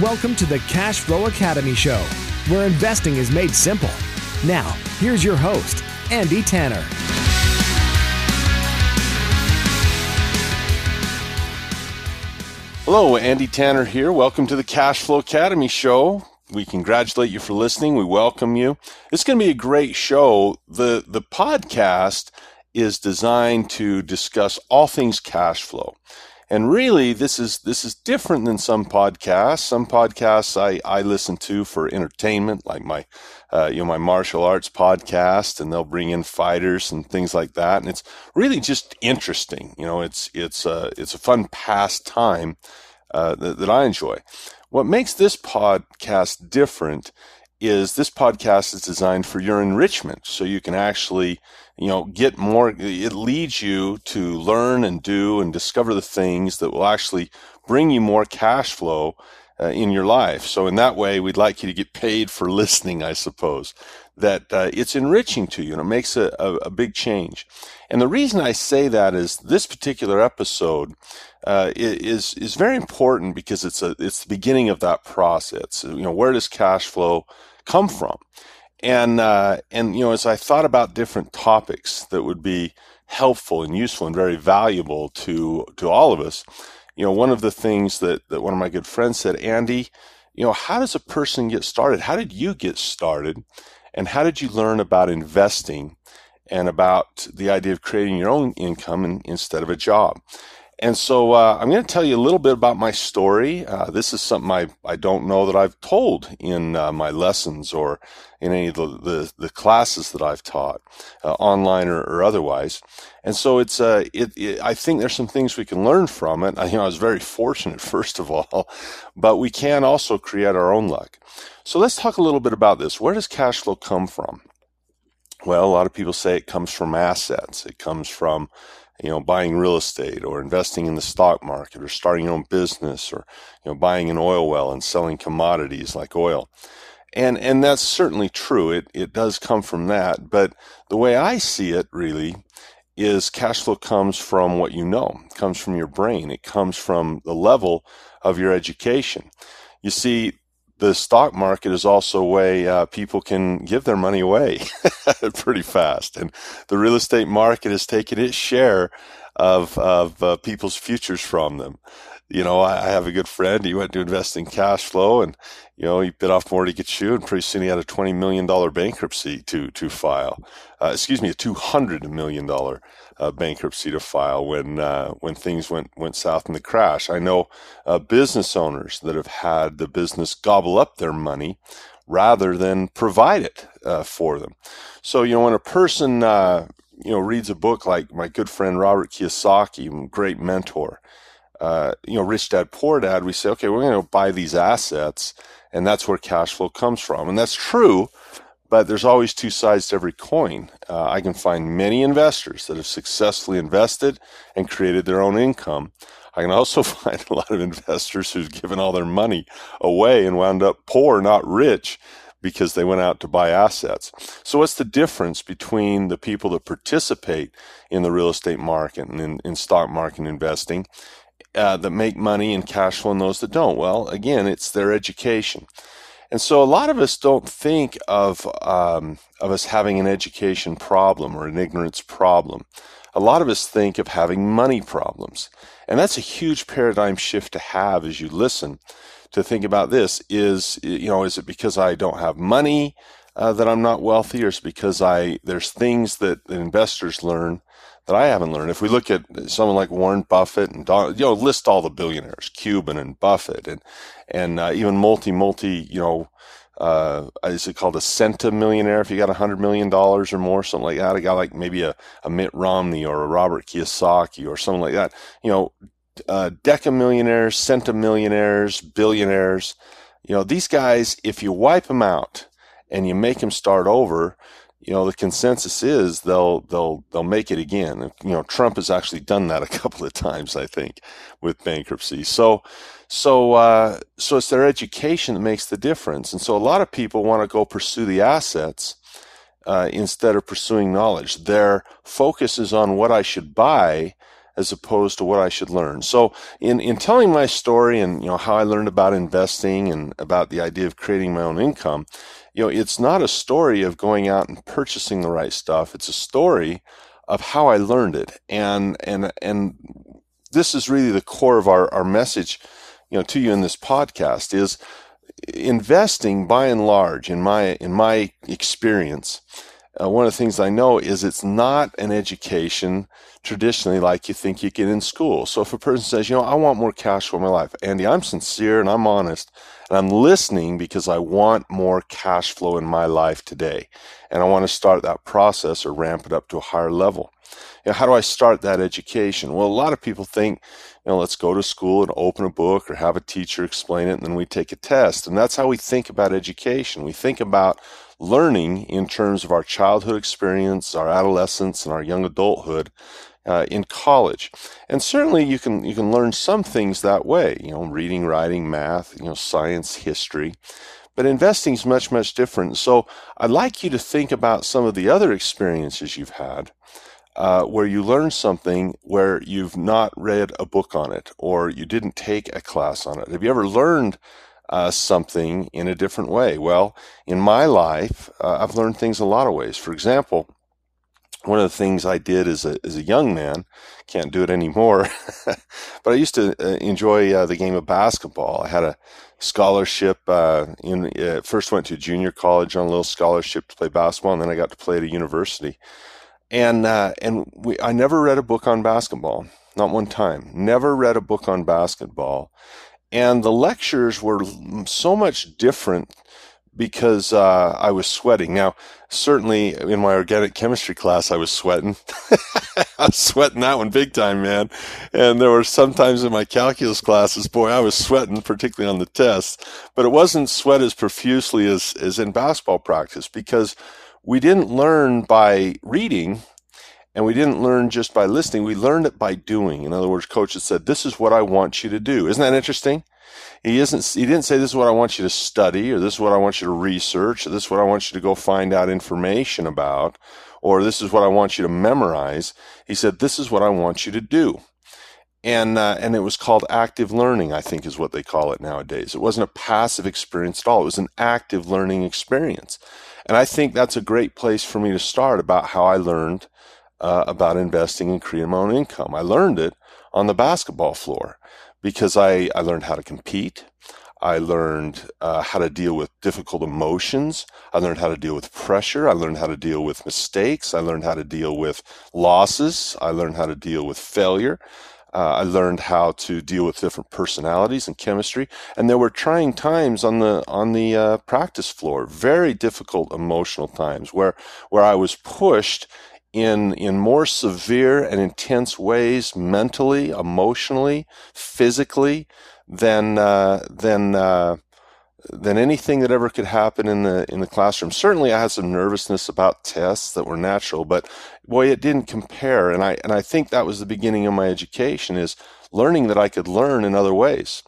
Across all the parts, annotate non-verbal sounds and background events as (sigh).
Welcome to the Cash Flow Academy Show, where investing is made simple. Now, here's your host, Andy Tanner. Hello, Andy Tanner here. Welcome to the Cash Flow Academy show. We congratulate you for listening. We welcome you. It's going to be a great show. The the podcast is designed to discuss all things cash flow. And really this is this is different than some podcasts. Some podcasts I, I listen to for entertainment, like my uh, you know my martial arts podcast, and they'll bring in fighters and things like that. And it's really just interesting. You know, it's it's a it's a fun pastime uh, that, that I enjoy. What makes this podcast different is this podcast is designed for your enrichment so you can actually you know get more it leads you to learn and do and discover the things that will actually bring you more cash flow uh, in your life. So in that way we'd like you to get paid for (laughs) listening i suppose that uh, it's enriching to you and it makes a, a, a, big change. And the reason i say that is this particular episode uh, is is very important because it's a it's the beginning of that process. You know where does cash flow come from. And uh, and you know, as I thought about different topics that would be helpful and useful and very valuable to to all of us, you know, one of the things that that one of my good friends said, Andy, you know, how does a person get started? How did you get started? And how did you learn about investing and about the idea of creating your own income in, instead of a job? And so uh, I'm going to tell you a little bit about my story. Uh, this is something I, I don't know that I've told in uh, my lessons or in any of the, the, the classes that I've taught, uh, online or, or, otherwise. And so it's uh, it, it, I think there's some things we can learn from it. I, you know, I was very fortunate, (laughs) first of all, but we can also create our own luck. So let's talk a little bit about this. Where does cash flow come from? Well, a lot of people say it comes from assets. It comes from you know, buying real estate or investing in the stock market or starting your own business or, you know, buying an oil well and selling commodities like oil. And, and that's certainly true. It, it does come from that. But the way I see it really is cash flow comes from what you know, it comes from your brain. It comes from the level of your education. You see, the stock market is also a way uh, people can give their money away (laughs) pretty fast. And the real estate market has taken its share of, of uh, people's futures from them. You know, I, I, have a good friend. He went to invest in cash flow and, you know, he bit off more to get chew, And pretty soon he had a $20 million bankruptcy to, to file. Uh, excuse me, a $200 million uh, bankruptcy to file when uh, when things went went south in the crash. I know uh, business owners that have had the business gobble up their money rather than provide it uh, for them. So you know when a person uh, you know reads a book like my good friend Robert Kiyosaki, great mentor. Uh, you know, rich dad, poor dad, we say, okay, we're going to buy these assets, and that's where cash flow comes from. And that's true but there's always two sides to every coin. Uh, I can find many investors that have successfully invested and created their own income. I can also (laughs) find a lot of investors who've given all their money away and wound up poor, not rich, because they went out to buy assets. So, what's the difference between the people that participate in the real estate market and in, in stock market investing uh, that make money and cash flow and those that don't? Well, again, it's their education. And so a lot of us don't think of, um, of us having an education problem or an ignorance problem. a lot of us think of having money problems. And that's a huge paradigm shift to have as you listen to think about this is, you know, is it because I don't have money uh, that I'm not wealthy or is it because I, there's things that, that investors learn that I haven't learned. If we look at someone like Warren Buffett and you know, list all the billionaires, Cuban and Buffett and, and uh, even multi, multi, you know, uh, is it called a centimillionaire if you got a hundred million dollars or more, something like that? A guy like maybe a, a Mitt Romney or a Robert Kiyosaki or something like that. You know, uh, decamillionaires, centimillionaires, billionaires. You know, these guys, if you wipe them out and you make them start over, you know, the consensus is they'll they'll they'll make it again. You know, Trump has actually done that a (laughs) couple of times, I think, with bankruptcy. So, so uh, so it's their education that makes the difference. And so a lot of people want to go pursue the assets uh, instead of pursuing knowledge. Their focus is on what I should buy as opposed to what I should learn. So in, in telling my story and you know how I learned about investing and about the idea of creating my own income, you know, it's not a story of going out and purchasing the right stuff. It's a story of how I learned it. And and and this is really the core of our, our message, you know, to you in this podcast is investing by and large in my in my experience uh, one of the things I know is it's not an education traditionally like you think you get in school. So if a person says, you know, I want more cash for my life, Andy, I'm sincere and I'm honest and I'm listening because I want more cash flow in my life today. And I want to start that process or ramp it up to a higher level. You know, how do I start that education? Well, a lot of people think, you know, let's go to school and open a book or have a teacher explain it and then we take a test. And that's how we think about education. We think about learning in terms of our childhood experience, our adolescence, and our young adulthood uh, in college. And certainly you can you can learn some things that way, you know, reading, writing, math, you know, science, history. But investing is much, much different. So I'd like you to think about some of the other experiences you've had uh, where you learn something where you've not read a book on it or you didn't take a class on it. Have you ever learned uh, something in a different way. Well, in my life, uh, I've learned things a lot of ways. For example, one of the things I did as a, as a young man, can't do it anymore, (laughs) but I used to uh, enjoy uh, the game of basketball. I had a scholarship. Uh, in uh, first went to junior college on a little scholarship to play basketball, and then I got to play at a university. And uh, and we, I never read a book on basketball, not one time. Never read a book on basketball, and the lectures were so much different because uh, I was sweating. Now, certainly in my organic chemistry class, I was sweating. (laughs) I was sweating that one big time, man. And there were sometimes in my calculus classes, boy, I was sweating, particularly on the tests. But it wasn't sweat as profusely as, as in basketball practice because we didn't learn by reading and we didn't learn just by listening. We learned it by doing. In other words, coaches said, this is what I want you to do. Isn't that interesting? He isn't, he didn't say, this is what I want you to study, or this is what I want you to research, or this is what I want you to go find out information about, or this is what I want you to memorize. He said, this is what I want you to do. And, uh, and it was called active learning, I think is what they call it nowadays. It wasn't a passive experience at all. It was an active learning experience. And I think that's a great place for me to start about how I learned uh, about investing and creating my own income. I learned it on the basketball floor because I, I learned how to compete. I learned uh, how to deal with difficult emotions. I learned how to deal with pressure. I learned how to deal with mistakes. I learned how to deal with losses. I learned how to deal with failure. Uh, I learned how to deal with different personalities and chemistry. And there were trying times on the on the uh, practice floor, very difficult emotional times where where I was pushed in in more severe and intense ways, mentally, emotionally, physically, than uh, than uh, than anything that ever could happen in the in the classroom. Certainly, I had some nervousness about tests that were natural, but boy, it didn't compare. And I and I think that was the beginning of my education is learning that I could learn in other ways.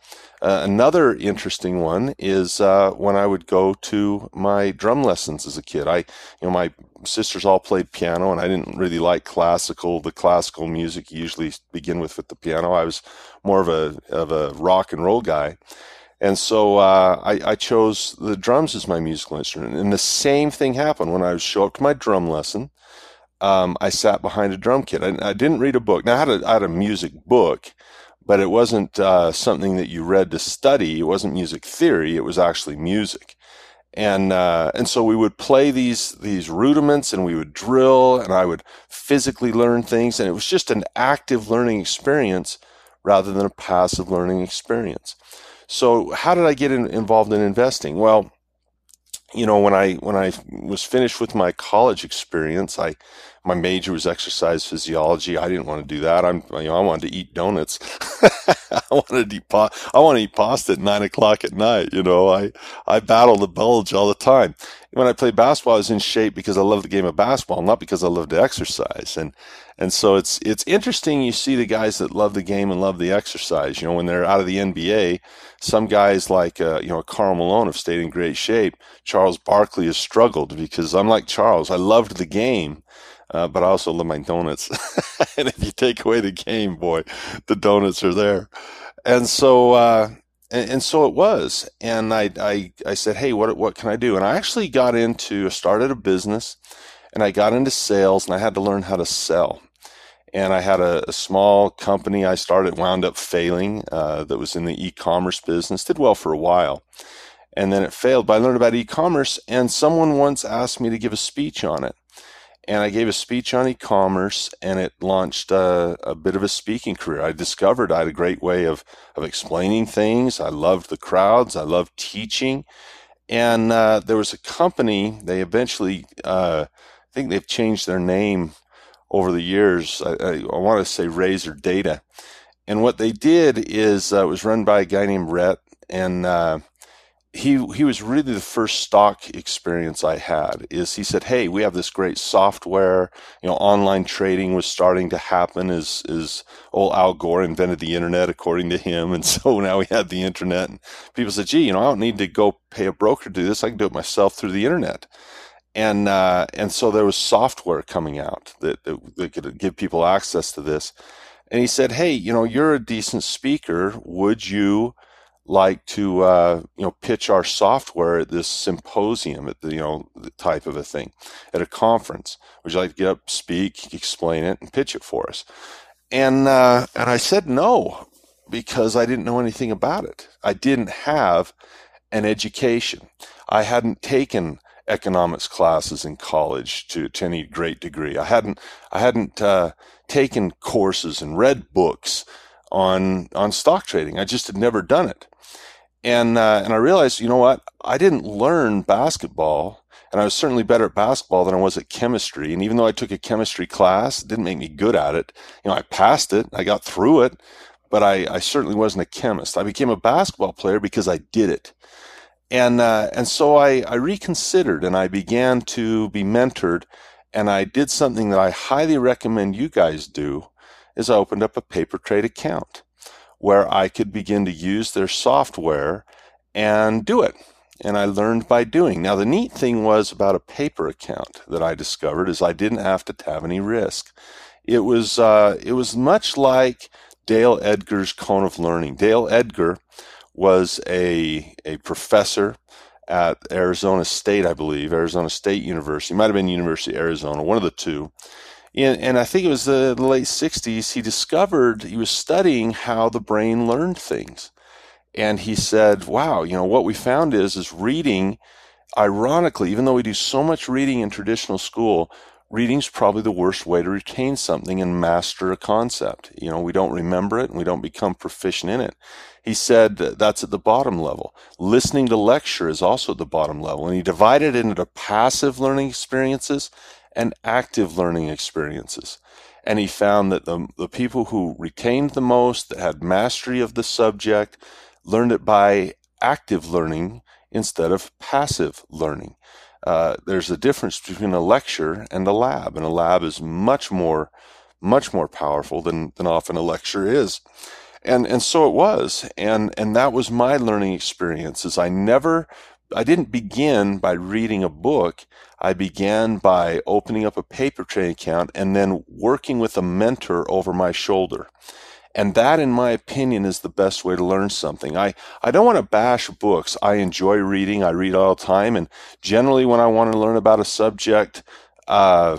Uh, another interesting one is uh, when I would go to my drum lessons as a kid. I, you know, my sisters all played piano, and I didn't really like classical. The classical music you usually begin with with the piano. I was more of a of a rock and roll guy, and so uh, I, I, chose the drums as my musical instrument. And the same thing happened when I would show up to my drum lesson. um, I sat behind a drum kit. I, I, didn't read a book. Now I had a, I had a music book, but it wasn't uh, something that you read to study. It wasn't music theory. It was actually music. And uh, and so we would play these these rudiments, and we would drill, and I would physically learn things, and it was just an active learning experience rather than a passive learning experience. So how did I get in, involved in investing? Well, you know, when I when I was finished with my college experience, I my major was exercise physiology. I didn't want to do that. I'm you know I wanted to eat donuts. (laughs) I wanted to eat pa- I want to eat pasta at nine o'clock at night. You know, I I battle the bulge all the time. When I played basketball, I was in shape because I love the game of basketball, not because I love to exercise. And and so it's it's interesting. You see the guys that love the game and love the exercise. You know, when they're out of the NBA, some guys like uh, you know Karl Malone have stayed in great shape. Charles Barkley has struggled because I'm like Charles. I loved the game. Uh, but I also love my donuts. (laughs) and if you take away the game, boy, the donuts are there. And so, uh, and, and, so it was. And I, I, I said, Hey, what, what can I do? And I actually got into, started a business and I got into sales and I had to learn how to sell. And I had a, a small company I started, wound up failing, uh, that was in the e-commerce business, did well for a while. And then it failed, but I learned about e-commerce and someone once asked me to give a speech on it and I gave a speech on e-commerce, and it launched a, a, bit of a speaking career. I discovered I had a great way of of explaining things. I loved the crowds. I loved teaching, and uh, there was a company. They eventually, uh, I think they've changed their name over the years. I, I, I want to say Razor Data, and what they did is uh, it was run by a guy named Rhett, and uh, he he was really the first stock experience I had. Is he said, "Hey, we have this great software. You know, online trading was starting to happen. As is old Al Gore invented the internet, according to him, and (laughs) so now we had the internet. And people said, "Gee, you know, I don't need to go pay a broker to do this. I can do it myself through the internet." And uh, and so there was software coming out that, that that could give people access to this. And he said, "Hey, you know, you're a decent speaker. Would you?" Like to uh, you know pitch our software at this symposium at the you know type of a thing at a conference. Would you like to get up speak explain it and pitch it for us? And uh, and i said no because i didn't know anything about it. I didn't have an education. I hadn't taken economics classes in college to, to any great degree. I hadn't i hadn't uh, taken courses and read books on on stock trading. I just had never done it and uh, and I realized, you know what? I didn't learn basketball, and I was certainly better at basketball than I was at chemistry. And even though I took a chemistry class, it didn't make me good at it. You know, I passed it, I got through it, but I, I certainly wasn't a chemist. I became a basketball player because I did it. And uh, and so I, I reconsidered and I began to be mentored, and I did something that I highly recommend you guys do. Is I opened up a paper trade account where I could begin to use their software and do it. And I learned by doing. Now, the neat thing was about a paper account that I discovered is I didn't have to have any risk. It was, uh, it was much like Dale Edgar's Cone of Learning. Dale Edgar was a, a professor at Arizona State, I believe, Arizona State University. It might have been University of Arizona, one of the two in, and I think it was the, the late 60s, he discovered, he was studying how the brain learned things. And he said, wow, you know, what we found is, is reading, ironically, even though we do so much reading in traditional school, reading's probably the worst way to retain something and master a concept. You know, we don't remember it and we don't become proficient in it. He said that's at the bottom level. Listening to lecture is also at the bottom level. And he divided it into passive learning experiences and active learning experiences. And he found that the, the people who retained the most, that had mastery of the subject, learned it by active learning instead of passive learning. Uh, there's a difference between a lecture and a lab, and a lab is much more, much more powerful than, than often a lecture is. And, and so it was. And, and that was my learning experience is I never I didn't begin by reading a book. I began by opening up a paper trading account and then working with a mentor over my shoulder. And that, in my opinion, is the best way to learn something. I, I don't want to bash books. I enjoy reading. I read all the time. And generally, when I want to learn about a subject, uh,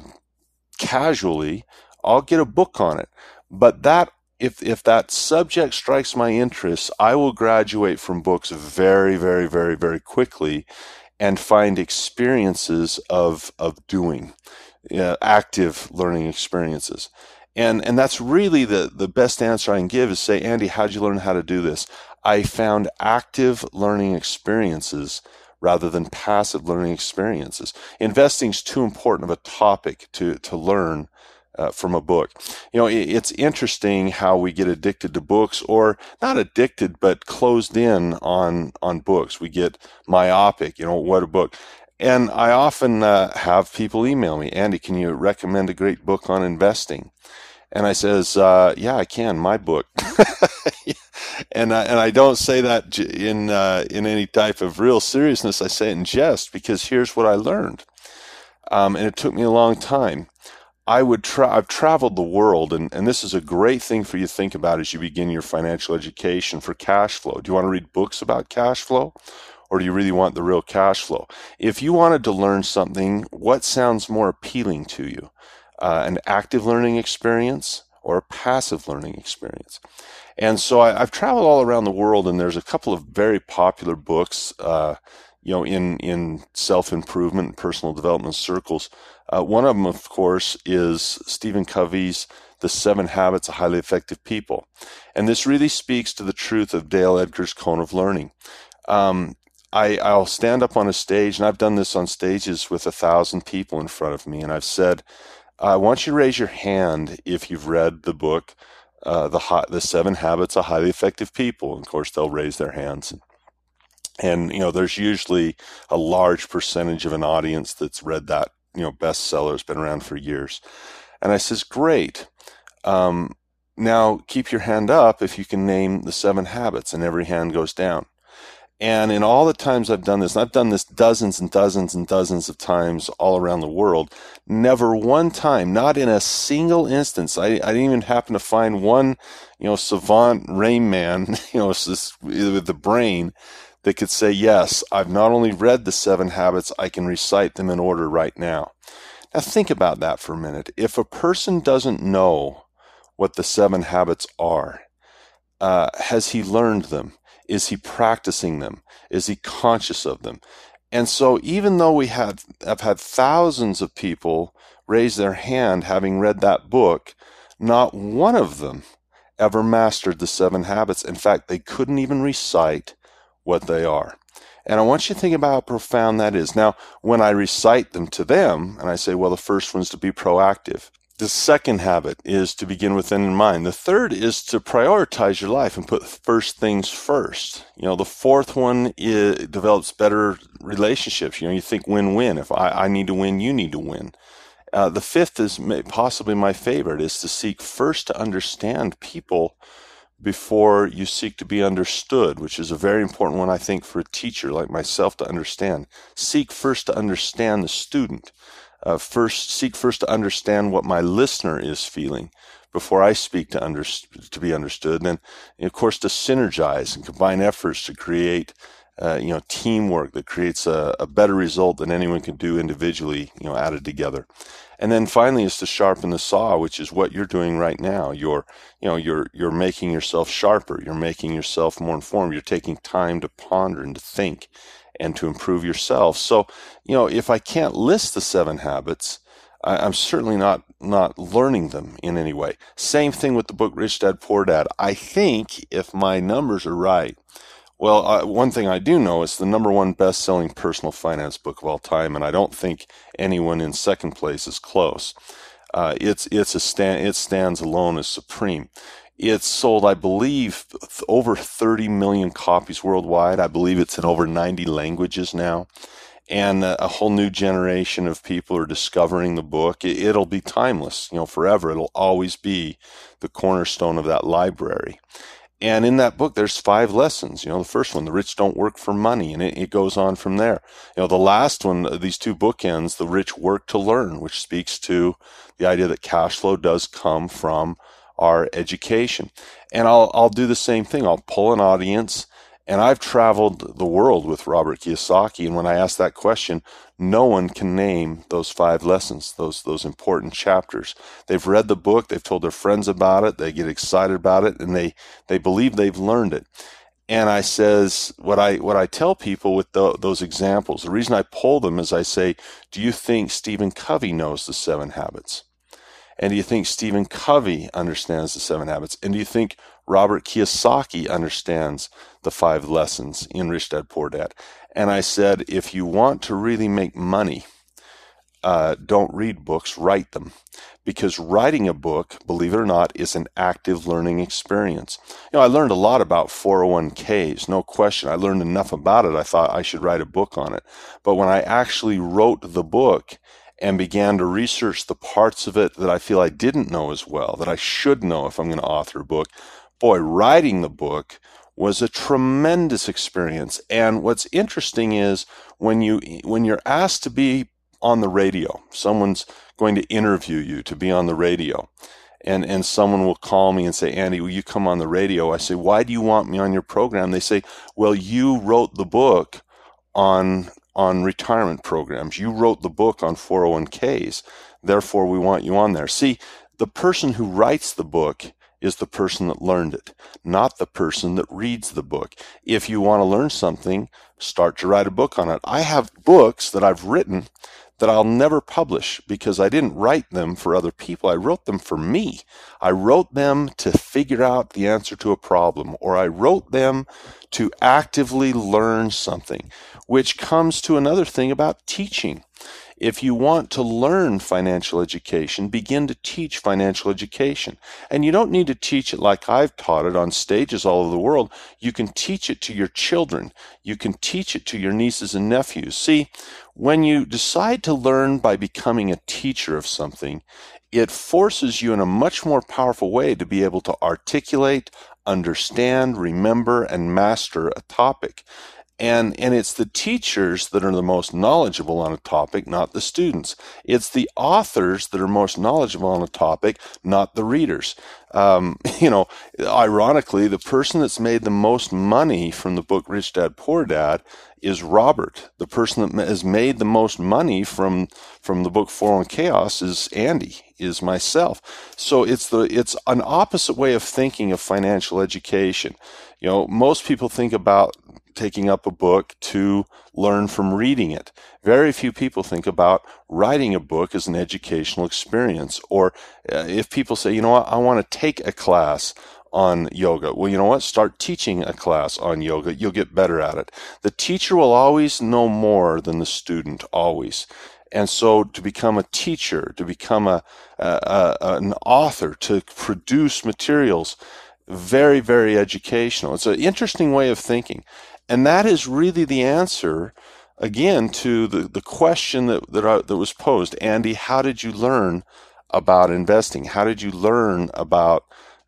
casually, I'll get a book on it. But that if if that subject strikes my interest, I will graduate from books very, very, very, very quickly and find experiences of of doing, active learning experiences. And and that's really the the best answer I can give is say, Andy, how'd you learn how to do this? I found active learning experiences rather than passive learning experiences. Investing is too important of a topic to to learn uh, from a book. You know, it, it's interesting how we get addicted to books, or not addicted, but closed in on on books. We get myopic. You know, what a book. And I often uh, have people email me, Andy, can you recommend a great book on investing? And I says, uh, yeah, I can. My book. (laughs) and I, and I don't say that in uh, in any type of real seriousness. I say it in jest because here's what I learned, um, and it took me a long time. I would tra- I've traveled the world, and, and this is a great thing for you to think about as you begin your financial education for cash flow. Do you want to read books about cash flow? Or do you really want the real cash flow? If you wanted to learn something, what sounds more appealing to you? Uh, an active learning experience or a passive learning experience? And so I, have traveled all around the world, and there's a couple of very popular books, uh, you know, in in self improvement and personal development circles uh, one of them, of course, is Stephen Covey's The Seven Habits of Highly Effective People. And this really speaks to the truth of Dale Edgar's cone of learning. Um, I, I'll stand up on a stage, and I've done this on stages with a thousand people in front of me, and I've said, I want you to raise your hand if you've read the book, uh, the, the Seven Habits of Highly Effective People. And of course, they'll raise their hands. And, you know, there's usually a large percentage of an audience that's read that you know bestseller. It's been around for years. And I says, great. Um, now keep your hand up if you can name the seven habits, and every hand goes down. And in all the times I've done this, I've done this dozens and dozens and dozens of times all around the world, never one time, not in a single instance, I, I didn't even happen to find one, you know, savant rain man, (laughs) you know, with the brain that could say, Yes, I've not only read the seven habits, I can recite them in order right now. Now, think about that for a minute. If a person doesn't know what the seven habits are, uh, has he learned them? Is he practicing them? Is he conscious of them? And so, even though we have, have had thousands of people raise their hand having read that book, not one of them ever mastered the seven habits. In fact, they couldn't even recite what they are. And I want you to think about how profound that is. Now, when I recite them to them, and I say, well, the first one's to be proactive. The second habit is to begin with end in mind. The third is to prioritize your life and put first things first. You know, the fourth one is, develops better relationships. You know, you think win-win. If I, I need to win, you need to win. Uh, the fifth is possibly my favorite, is to seek first to understand people before you seek to be understood, which is a very important one, I think, for a teacher like myself to understand. Seek first to understand the student. Uh, first, seek first to understand what my listener is feeling before I speak to under, to be understood. And, of course, to synergize and combine efforts to create uh, you know, teamwork that creates a, a, better result than anyone can do individually, you know, added together. And then finally is to sharpen the saw, which is what you're doing right now. You're, you know, you're, you're making yourself sharper. You're making yourself more informed. You're taking time to ponder and to think and to improve yourself. So, you know, if I can't list the seven habits, I, I'm certainly not, not learning them in any way. Same thing with the book Rich Dad Poor Dad. I think if my numbers are right, well, uh, one thing I do know is the number one best selling personal finance book of all time, and I don't think anyone in second place is close. Uh, it's, it's a stand, it stands alone as supreme. It's sold, I believe, over 30 million copies worldwide. I believe it's in over 90 languages now. And a whole new generation of people are discovering the book. It'll be timeless, you know, forever. It'll always be the cornerstone of that library. And in that book, there's five lessons. You know, the first one, the rich don't work for money, and it, it, goes on from there. You know, the last one, uh, these two bookends, the rich work to learn, which speaks to the idea that cash flow does come from our education. And I'll, I'll do the same thing. I'll pull an audience And I've traveled the world with Robert Kiyosaki, and when I ask that question, no one can name those five lessons, those those important chapters. They've read the book, they've told their friends about it, they get excited about it, and they they believe they've learned it. And I says what I what I tell people with the, those examples. The reason I pull them is I say, do you think Stephen Covey knows the seven habits? And do you think Stephen Covey understands the seven habits? And do you think Robert Kiyosaki understands the five lessons in Rich Dad Poor Dad? And I said, if you want to really make money, uh, don't read books, write them. Because writing a book, believe it or not, is an active learning experience. You know, I learned a lot about 401ks, no question. I learned enough about it, I thought I should write a book on it. But when I actually wrote the book, and began to research the parts of it that I feel I didn't know as well, that I should know if I'm going to author a book. Boy, writing the book was a tremendous experience. And what's interesting is when you when you're asked to be on the radio, someone's going to interview you to be on the radio. And, and someone will call me and say, Andy, will you come on the radio? I say, why do you want me on your program? They say, well, you wrote the book on on retirement programs. You wrote the book on 401ks. Therefore, we want you on there. See, the person who writes the book is the person that learned it, not the person that reads the book. If you want to learn something, start to write a book on it. I have books that I've written that I'll never publish because I didn't write them for other people. I wrote them for me. I wrote them to figure out the answer to a problem, or I wrote them to actively learn something, which comes to another thing about teaching. If you want to learn financial education, begin to teach financial education. And you don't need to teach it like I've taught it on stages all over the world. You can teach it to your children. You can teach it to your nieces and nephews. See, when you decide to learn by becoming a teacher of something, it forces you in a much more powerful way to be able to articulate, understand, remember, and master a topic and and it's the teachers that are the most knowledgeable on a topic not the students. It's the authors that are most knowledgeable on a topic not the readers. Um, (laughs) you know ironically the person that's made the most money from the book rich dad poor dad is robert. The person that has made the most money from from the book 401(k)aos is andy is myself so it's the it's an opposite way of thinking of financial education you know most people think about taking up a book to learn from reading it. Very few people think about writing a book as an educational experience. Or uh, if people say, you know what, I want to take a class on yoga. Well, you know what? Start teaching a class on yoga. You'll get better at it. The teacher will always know more than the student, always. And so to become a teacher, to become a, a, a an author, to produce materials, very, very educational. It's an interesting way of thinking. And that is really the answer, again, to the, the question that, that, I, that was posed. Andy, how did you learn about investing? How did you learn about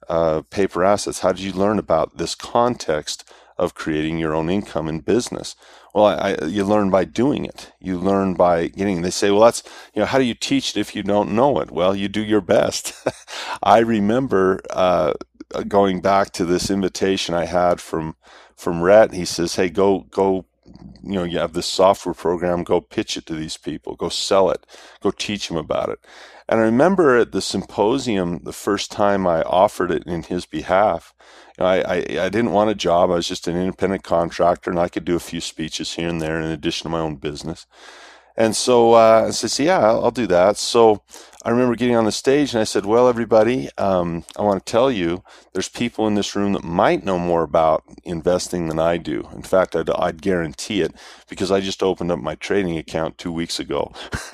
uh, paper assets? How did you learn about this context of creating your own income in business? Well, I, I, you learn by doing it. You learn by getting. They say, well, that's you know, how do you teach it if you don't know it? Well, you do your best. (laughs) I remember uh, going back to this invitation I had from from Rhett. He says, "Hey, go go." You know, you have this software program. Go pitch it to these people. Go sell it. Go teach them about it. And I remember at the symposium, the first time I offered it in his behalf, you know, I, I, I, didn't want a job. I was just an independent contractor and I could do a few speeches here and there in addition to my own business. And so uh, I said, yeah, I'll, I'll, do that. So I remember getting on the stage and I said, well, everybody, um, I want to tell you there's people in this room that might know more about investing than I do. In fact, I'd, I'd guarantee it because I just opened up my trading account two weeks ago. (laughs)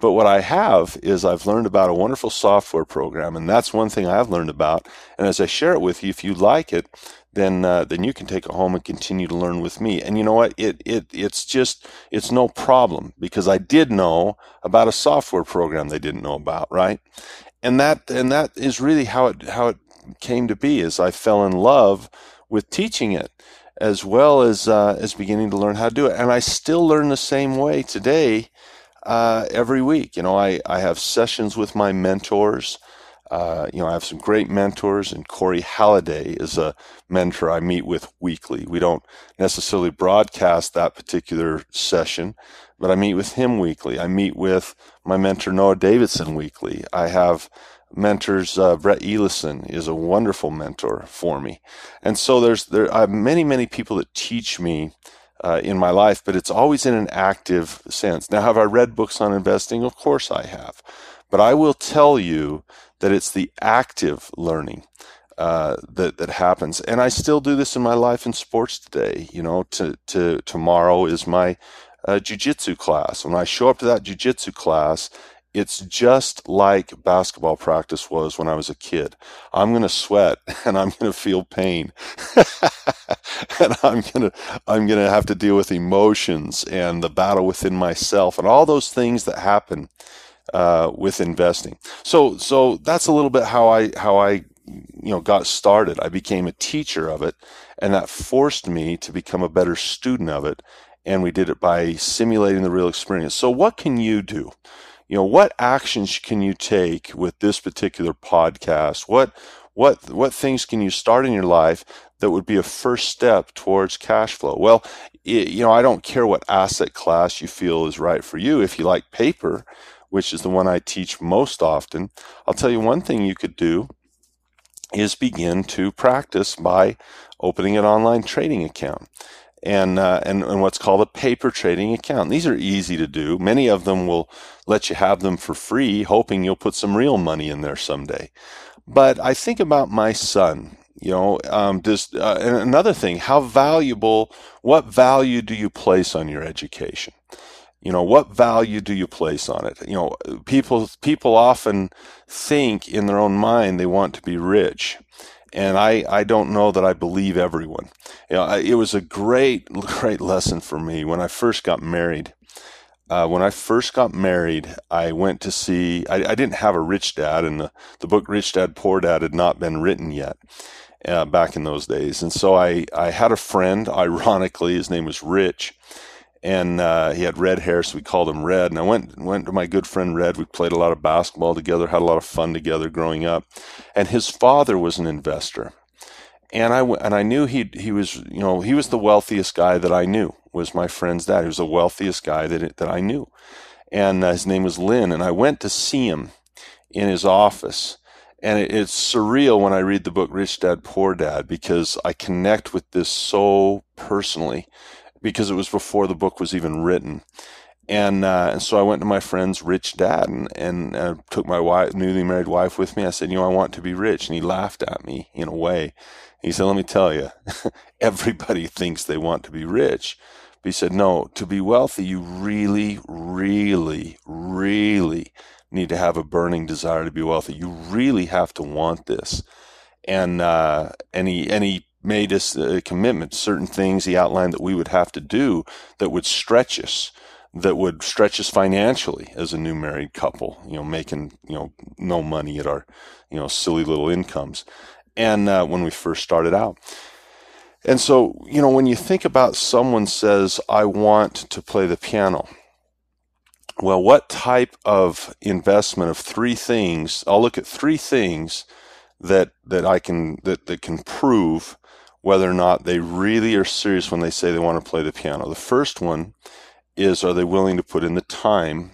but what I have is I've learned about a wonderful software program, and that's one thing I've learned about. And as I share it with you, if you like it, then uh, then you can take it home and continue to learn with me. And you know what? It it it's just it's no problem because I did know about a software program they didn't know about, right? And that and that is really how it how it came to be. Is I fell in love with teaching it as well as uh, as beginning to learn how to do it. And I still learn the same way today. Uh, every week, you know, I, I have sessions with my mentors Uh, you know, I have some great mentors, and Corey Halliday is a mentor I meet with weekly. We don't necessarily broadcast that particular session, but I meet with him weekly. I meet with my mentor Noah Davidson weekly. I have mentors. Uh, Brett Elison is a wonderful mentor for me, and so there's there I have many many people that teach me. Uh, in my life, but it's always in an active sense. Now, have I read books on investing? Of course I have. But I will tell you that it's the active learning uh, that that happens, and I still do this in my life in sports today. You know, to, to tomorrow is my uh, jujitsu class. When I show up to that jujitsu class, it's just like basketball practice was when I was a kid. I'm going to sweat (laughs) and I'm going to feel pain. (laughs) and I'm going to I'm going to have to deal with emotions and the battle within myself and all those things that happen uh, with investing. So so that's a little bit how I how I you know got started. I became a teacher of it, and that forced me to become a better student of it. And we did it by simulating the real experience. So what can you do? You know, what actions can you take with this particular podcast? What what what things can you start in your life that would be a first step towards cash flow? Well, it, you know, I don't care what asset class you feel is right for you. If you like paper, which is the one I teach most often, I'll tell you one thing you could do is begin to practice by opening an online trading account. And, uh, and and what's called a paper trading account. These are easy to do. Many of them will let you have them for free, hoping you'll put some real money in there someday. But I think about my son. You know, um, uh, and another thing, how valuable? What value do you place on your education? You know what value do you place on it you know people people often think in their own mind they want to be rich and I, I don't know that I believe everyone. You know, it was a great, (laughs) great lesson for me when I first got married. Uh, when I first got married, I went to see, I, I, didn't have a rich dad, and the, the book Rich Dad Poor Dad had not been written yet uh, back in those days. And so I, I had a friend, (laughs) ironically, his name was Rich, and uh, he had red hair, so we called him Red. And I went went to my good friend Red. We played a lot of basketball together, had a lot of fun together growing up. And his father was an investor, and I and I knew he he was you know he was the wealthiest guy that I knew was my friend's dad. He was the wealthiest guy that that I knew, and uh, his name was Lynn. And I went to see him in his office. And it, it's surreal when I read the book Rich Dad Poor Dad because I connect with this so personally because it was before the book was even written. And, uh, and so I went to my friend's rich dad and, and uh, took my wife, newly married wife with me. I said, you know, I want to be rich. And he laughed at me in a way. He said, let me tell you, (laughs) everybody thinks they want to be rich. But he said, no, to be wealthy, you really, really, really need to have a burning desire to be wealthy. You really have to want this. And, uh, and he, and he made us a commitment, certain things he outlined that we would have to do that would stretch us, that would stretch us financially as a new married couple, you know, making, you know, no money at our, you know, silly little incomes. And uh, when we first started out. And so, you know, when you think about someone says, I want to play the piano, well, what type of investment of three things? I'll look at three things that that I can that that can prove whether or not they really are serious when they say they want to play the piano. The first one is are they willing to put in the time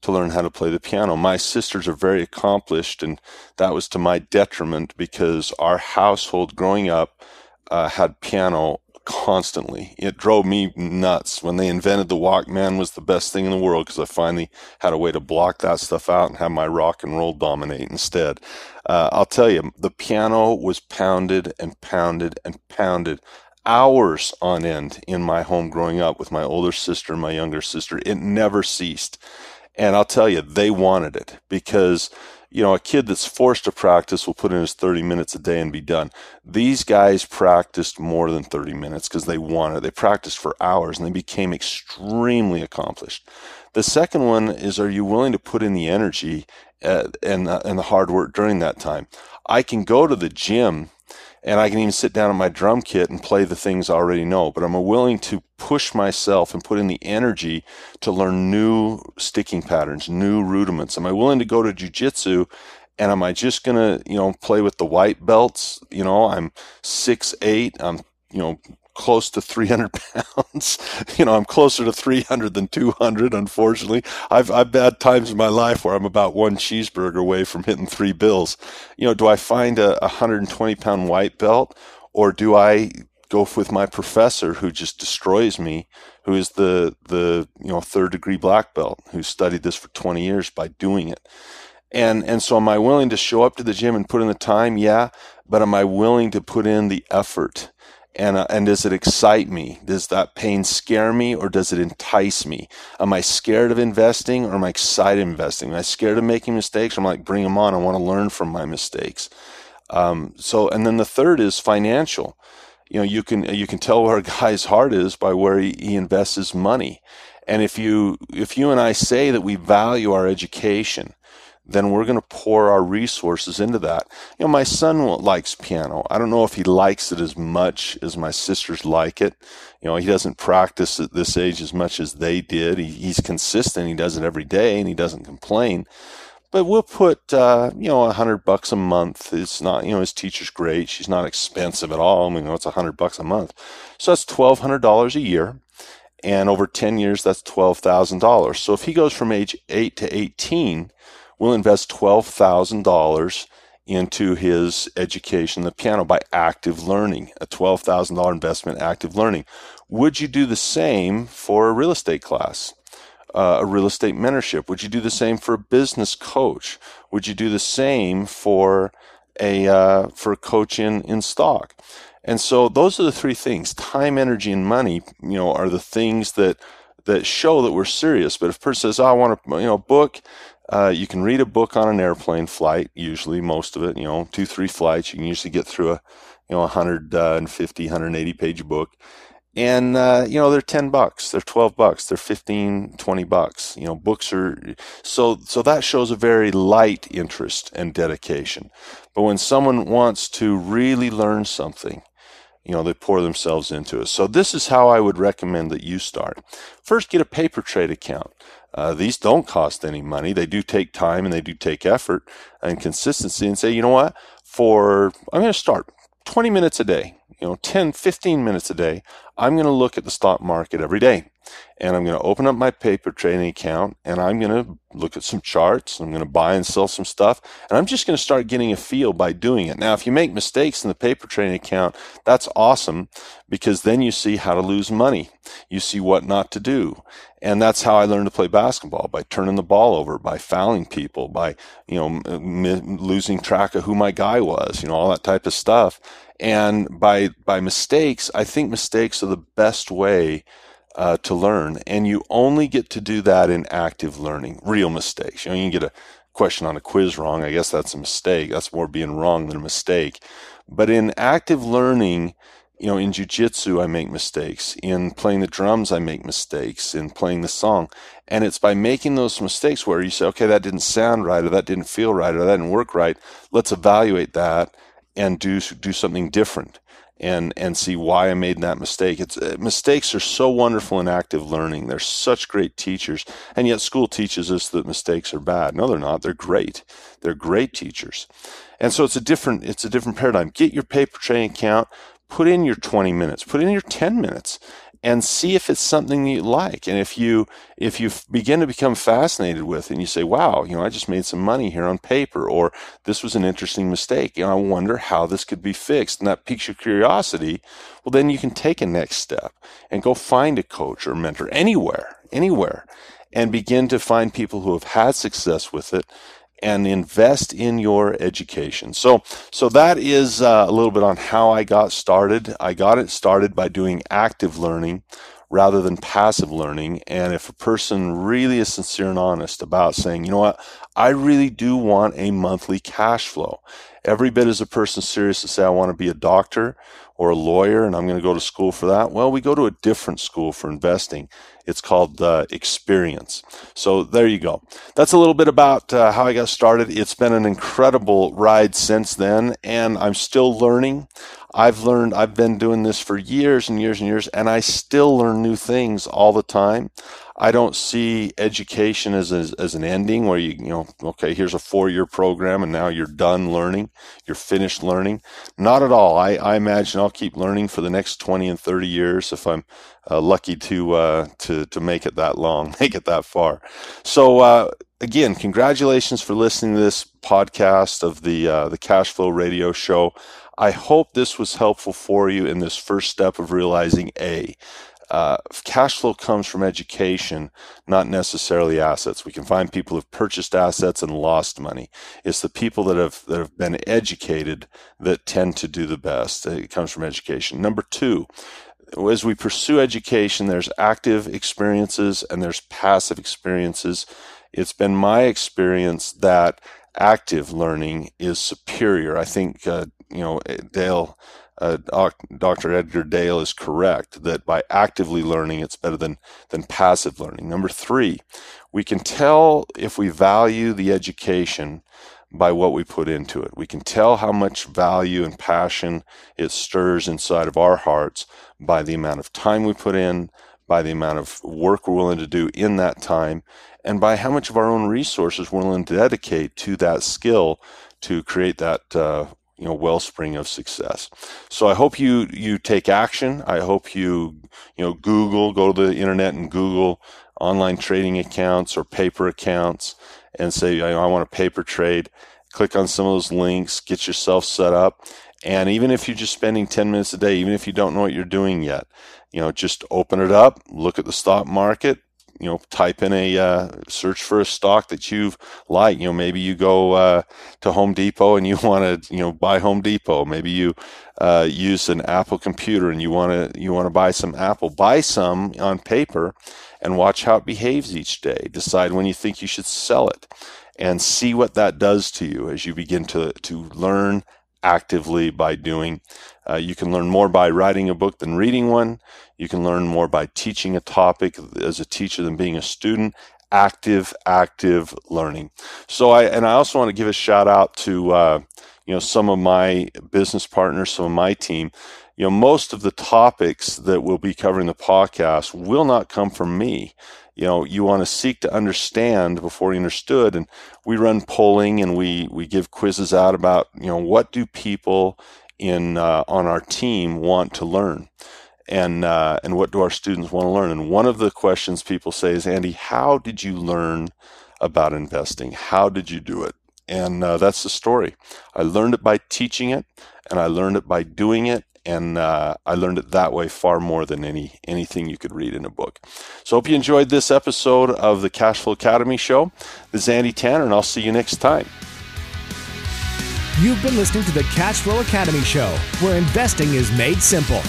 to learn how to play the piano? My sisters are very accomplished, and that was to my detriment because our household growing up uh, had piano constantly. It drove me nuts. When they invented the Walkman was the best thing in the world because I finally had a way to block that stuff out and have my rock and roll dominate instead. Uh, I'll tell you, the piano was pounded and pounded and pounded hours on end in my home growing up with my older sister and my younger sister. It never ceased. And I'll tell you, they wanted it because you know, a kid that's forced to practice will put in his 30 minutes a day and be done. These guys practiced more than 30 minutes because they wanted. They practiced for hours and they became extremely accomplished. The second one is, are you willing to put in the energy uh, and uh, and the hard work during that time? I can go to the gym and I can even sit down at my drum kit and play the things I already know. But I'm willing to push myself and put in the energy to learn new sticking patterns, new rudiments. Am I willing to go to jujitsu And am I just to, you know, play with the white belts? You know, I'm six eight. I'm, you know, close to 300 (laughs) pounds. you know, I'm closer to 300 than 200, unfortunately. I've, I've had times in my life where I'm about one cheeseburger away from hitting three bills. You know, do I find a 120 pound white belt or do I go with my professor who just destroys me, who is the, the, you know, third degree black belt who studied this for 20 years by doing it? And, and so am I willing to show up to the gym and put in the time? Yeah. But am I willing to put in the effort? And uh, and does it excite me? Does that pain scare me or does it entice me? Am i scared of investing or am i excited investing? Am i scared of making mistakes? I'm like bring them on. I want to learn from my mistakes. Um, so and then the third is financial. You know you can you can tell where a guy's heart is by where he, he invests his money. And if you if you and i say that we value our education then we're going to pour our resources into that. You know, my son likes piano. I don't know if he likes it as much as my sisters like it. You know, he doesn't practice at this age as much as they did. He, he's consistent. He does it every day and he doesn't complain. But we'll put, uh, you know, a hundred bucks a month. It's not, you know, his teacher's great. She's not expensive at all. I mean, you know, it's a hundred bucks a month. So that's $1,200 a year and over 10 years that's $12,000. So if he goes from age 8 to 18, will invest $12,000 into his education, the piano, by active learning, a $12,000 investment, active learning. Would you do the same for a real estate class? Uh, a real estate mentorship? Would you do the same for a business coach? Would you do the same for a uh, for coach in, in stock? And so those are the three things: time, energy, and money. You know, are the things that that show that we're serious. But if a person says, oh, "I want to, you know, book," Uh, you can read a book on an airplane flight, usually most of it, you know, two, three flights. You can usually get through a, you know, 150, 180 page book. And, uh, you know, they're 10 bucks, they're 12 bucks, they're 15, 20 bucks. You know, books are, so, so that shows a very light interest and dedication. But when someone wants to really learn something, you know, they pour themselves into it. So this is how I would recommend that you start. First, get a paper trade account. Uh, these don't cost any money. They do take time and they do take effort and consistency and say, you know what, for, I'm going to start 20 minutes a day, you know, 10, 15 minutes a day. I'm going to look at the stock market every day and I'm going to open up my paper trading account and I'm going to look at some charts. I'm going to buy and sell some stuff and I'm just going to start getting a feel by doing it. Now, if you make mistakes in the paper trading account, that's awesome because then you see how to lose money. You see what not to do. And that's how I learned to play basketball by turning the ball over, by fouling people, by, you know, m- losing track of who my guy was, you know, all that type of stuff. And by, by mistakes, I think mistakes are the best way uh, to learn. And you only get to do that in active learning, real mistakes. You know, you can get a question on a quiz wrong. I guess that's a mistake. That's more being wrong than a mistake. But in active learning, you know, in jujitsu, I make mistakes. In playing the drums, I make mistakes. In playing the song. And it's by making those mistakes where you say, okay, that didn't sound right, or that didn't feel right, or that didn't work right. Let's evaluate that and do, do something different and and see why I made that mistake. It's uh, mistakes are so wonderful in active learning. They're such great teachers, and yet school teaches us that mistakes are bad. No, they're not. They're great. They're great teachers, and so it's a different it's a different paradigm. Get your paper trading account. Put in your 20 minutes. Put in your 10 minutes, and see if it's something you like. And if you if you begin to become fascinated with it and you say, "Wow, you know, I just made some money here on paper," or "This was an interesting mistake," and I wonder how this could be fixed, and that piques your curiosity, well, then you can take a next step and go find a coach or mentor anywhere, anywhere, and begin to find people who have had success with it and invest in your education. So, so that is uh, a little bit on how I got started. I got it started by doing active learning rather than passive learning. And if a person really is sincere and honest about saying, you know what, I really do want a monthly cash flow. Every bit as a person serious to say, I want to be a doctor or a lawyer and I'm going to go to school for that. Well, we go to a different school for investing. It's called uh, Experience. So there you go. That's a little bit about uh, how I got started. It's been an incredible ride since then, and I'm still learning. I've learned, I've been doing this for years and years and years, and I still learn new things all the time. I don't see education as, as an ending where you, you know, okay, here's a four year program and now you're done learning, you're finished learning. Not at all. I, I imagine I'll keep learning for the next 20 and 30 years if I'm uh, lucky to, uh, to, to make it that long, (laughs) make it that far. So, uh, again, congratulations for listening to this podcast of the, uh, the Cash Flow Radio Show. I hope this was helpful for you in this first step of realizing A, uh, cash flow comes from education, not necessarily assets. We can find people who've purchased assets and lost money. It's the people that have that have been educated that tend to do the best. It comes from education. Number two, as we pursue education, there's active experiences and there's passive experiences. It's been my experience that active learning is superior. I think uh, you know Dale uh, Dr. Edgar Dale is correct that by actively learning, it's better than, than passive learning. Number three, we can tell if we value the education by what we put into it. We can tell how much value and passion it stirs inside of our hearts by the amount of time we put in, by the amount of work we're willing to do in that time, and by how much of our own resources we're willing to dedicate to that skill to create that uh, you know wellspring of success. So I hope you you take action. I hope you you know Google, go to the internet and Google online trading accounts or paper accounts and say I want a paper trade. Click on some of those links, get yourself set up. And even if you're just spending 10 minutes a day, even if you don't know what you're doing yet, you know, just open it up, look at the stock market, you know, type in a uh, search for a stock that you like. You know, maybe you go uh, to Home Depot and you (laughs) want to, you know, buy Home Depot. Maybe you uh, use an Apple computer and you want to you want to buy some Apple. Buy some on paper and watch how it behaves each day. Decide when you think you should sell it, and see what that does to you as you begin to to learn actively by doing. Uh, you can learn more by writing a book than reading one. You can learn more by teaching a topic as a teacher than being a student. Active, active learning. So I, and I also want to give a shout out to, uh, you know, some of my business partners, some of my team. You know, most of the topics that we'll be covering the podcast will not come from me. You know you want to seek to understand before you understood and we run polling and we we give quizzes out about you know what do people in uh, on our team want to learn? And uh, and what do our students want to learn? And one of the questions people say is andy how did you learn about investing? How did you do it and uh, that's the story i learned it by teaching it and i learned it by doing it and uh, I learned it that way far more than any anything you could read in a book. So hope you enjoyed this episode of the Cashflow Academy show. This is Andy Tanner, and I'll see you next time. You've been listening to the Cashflow Academy show, where investing is made simple.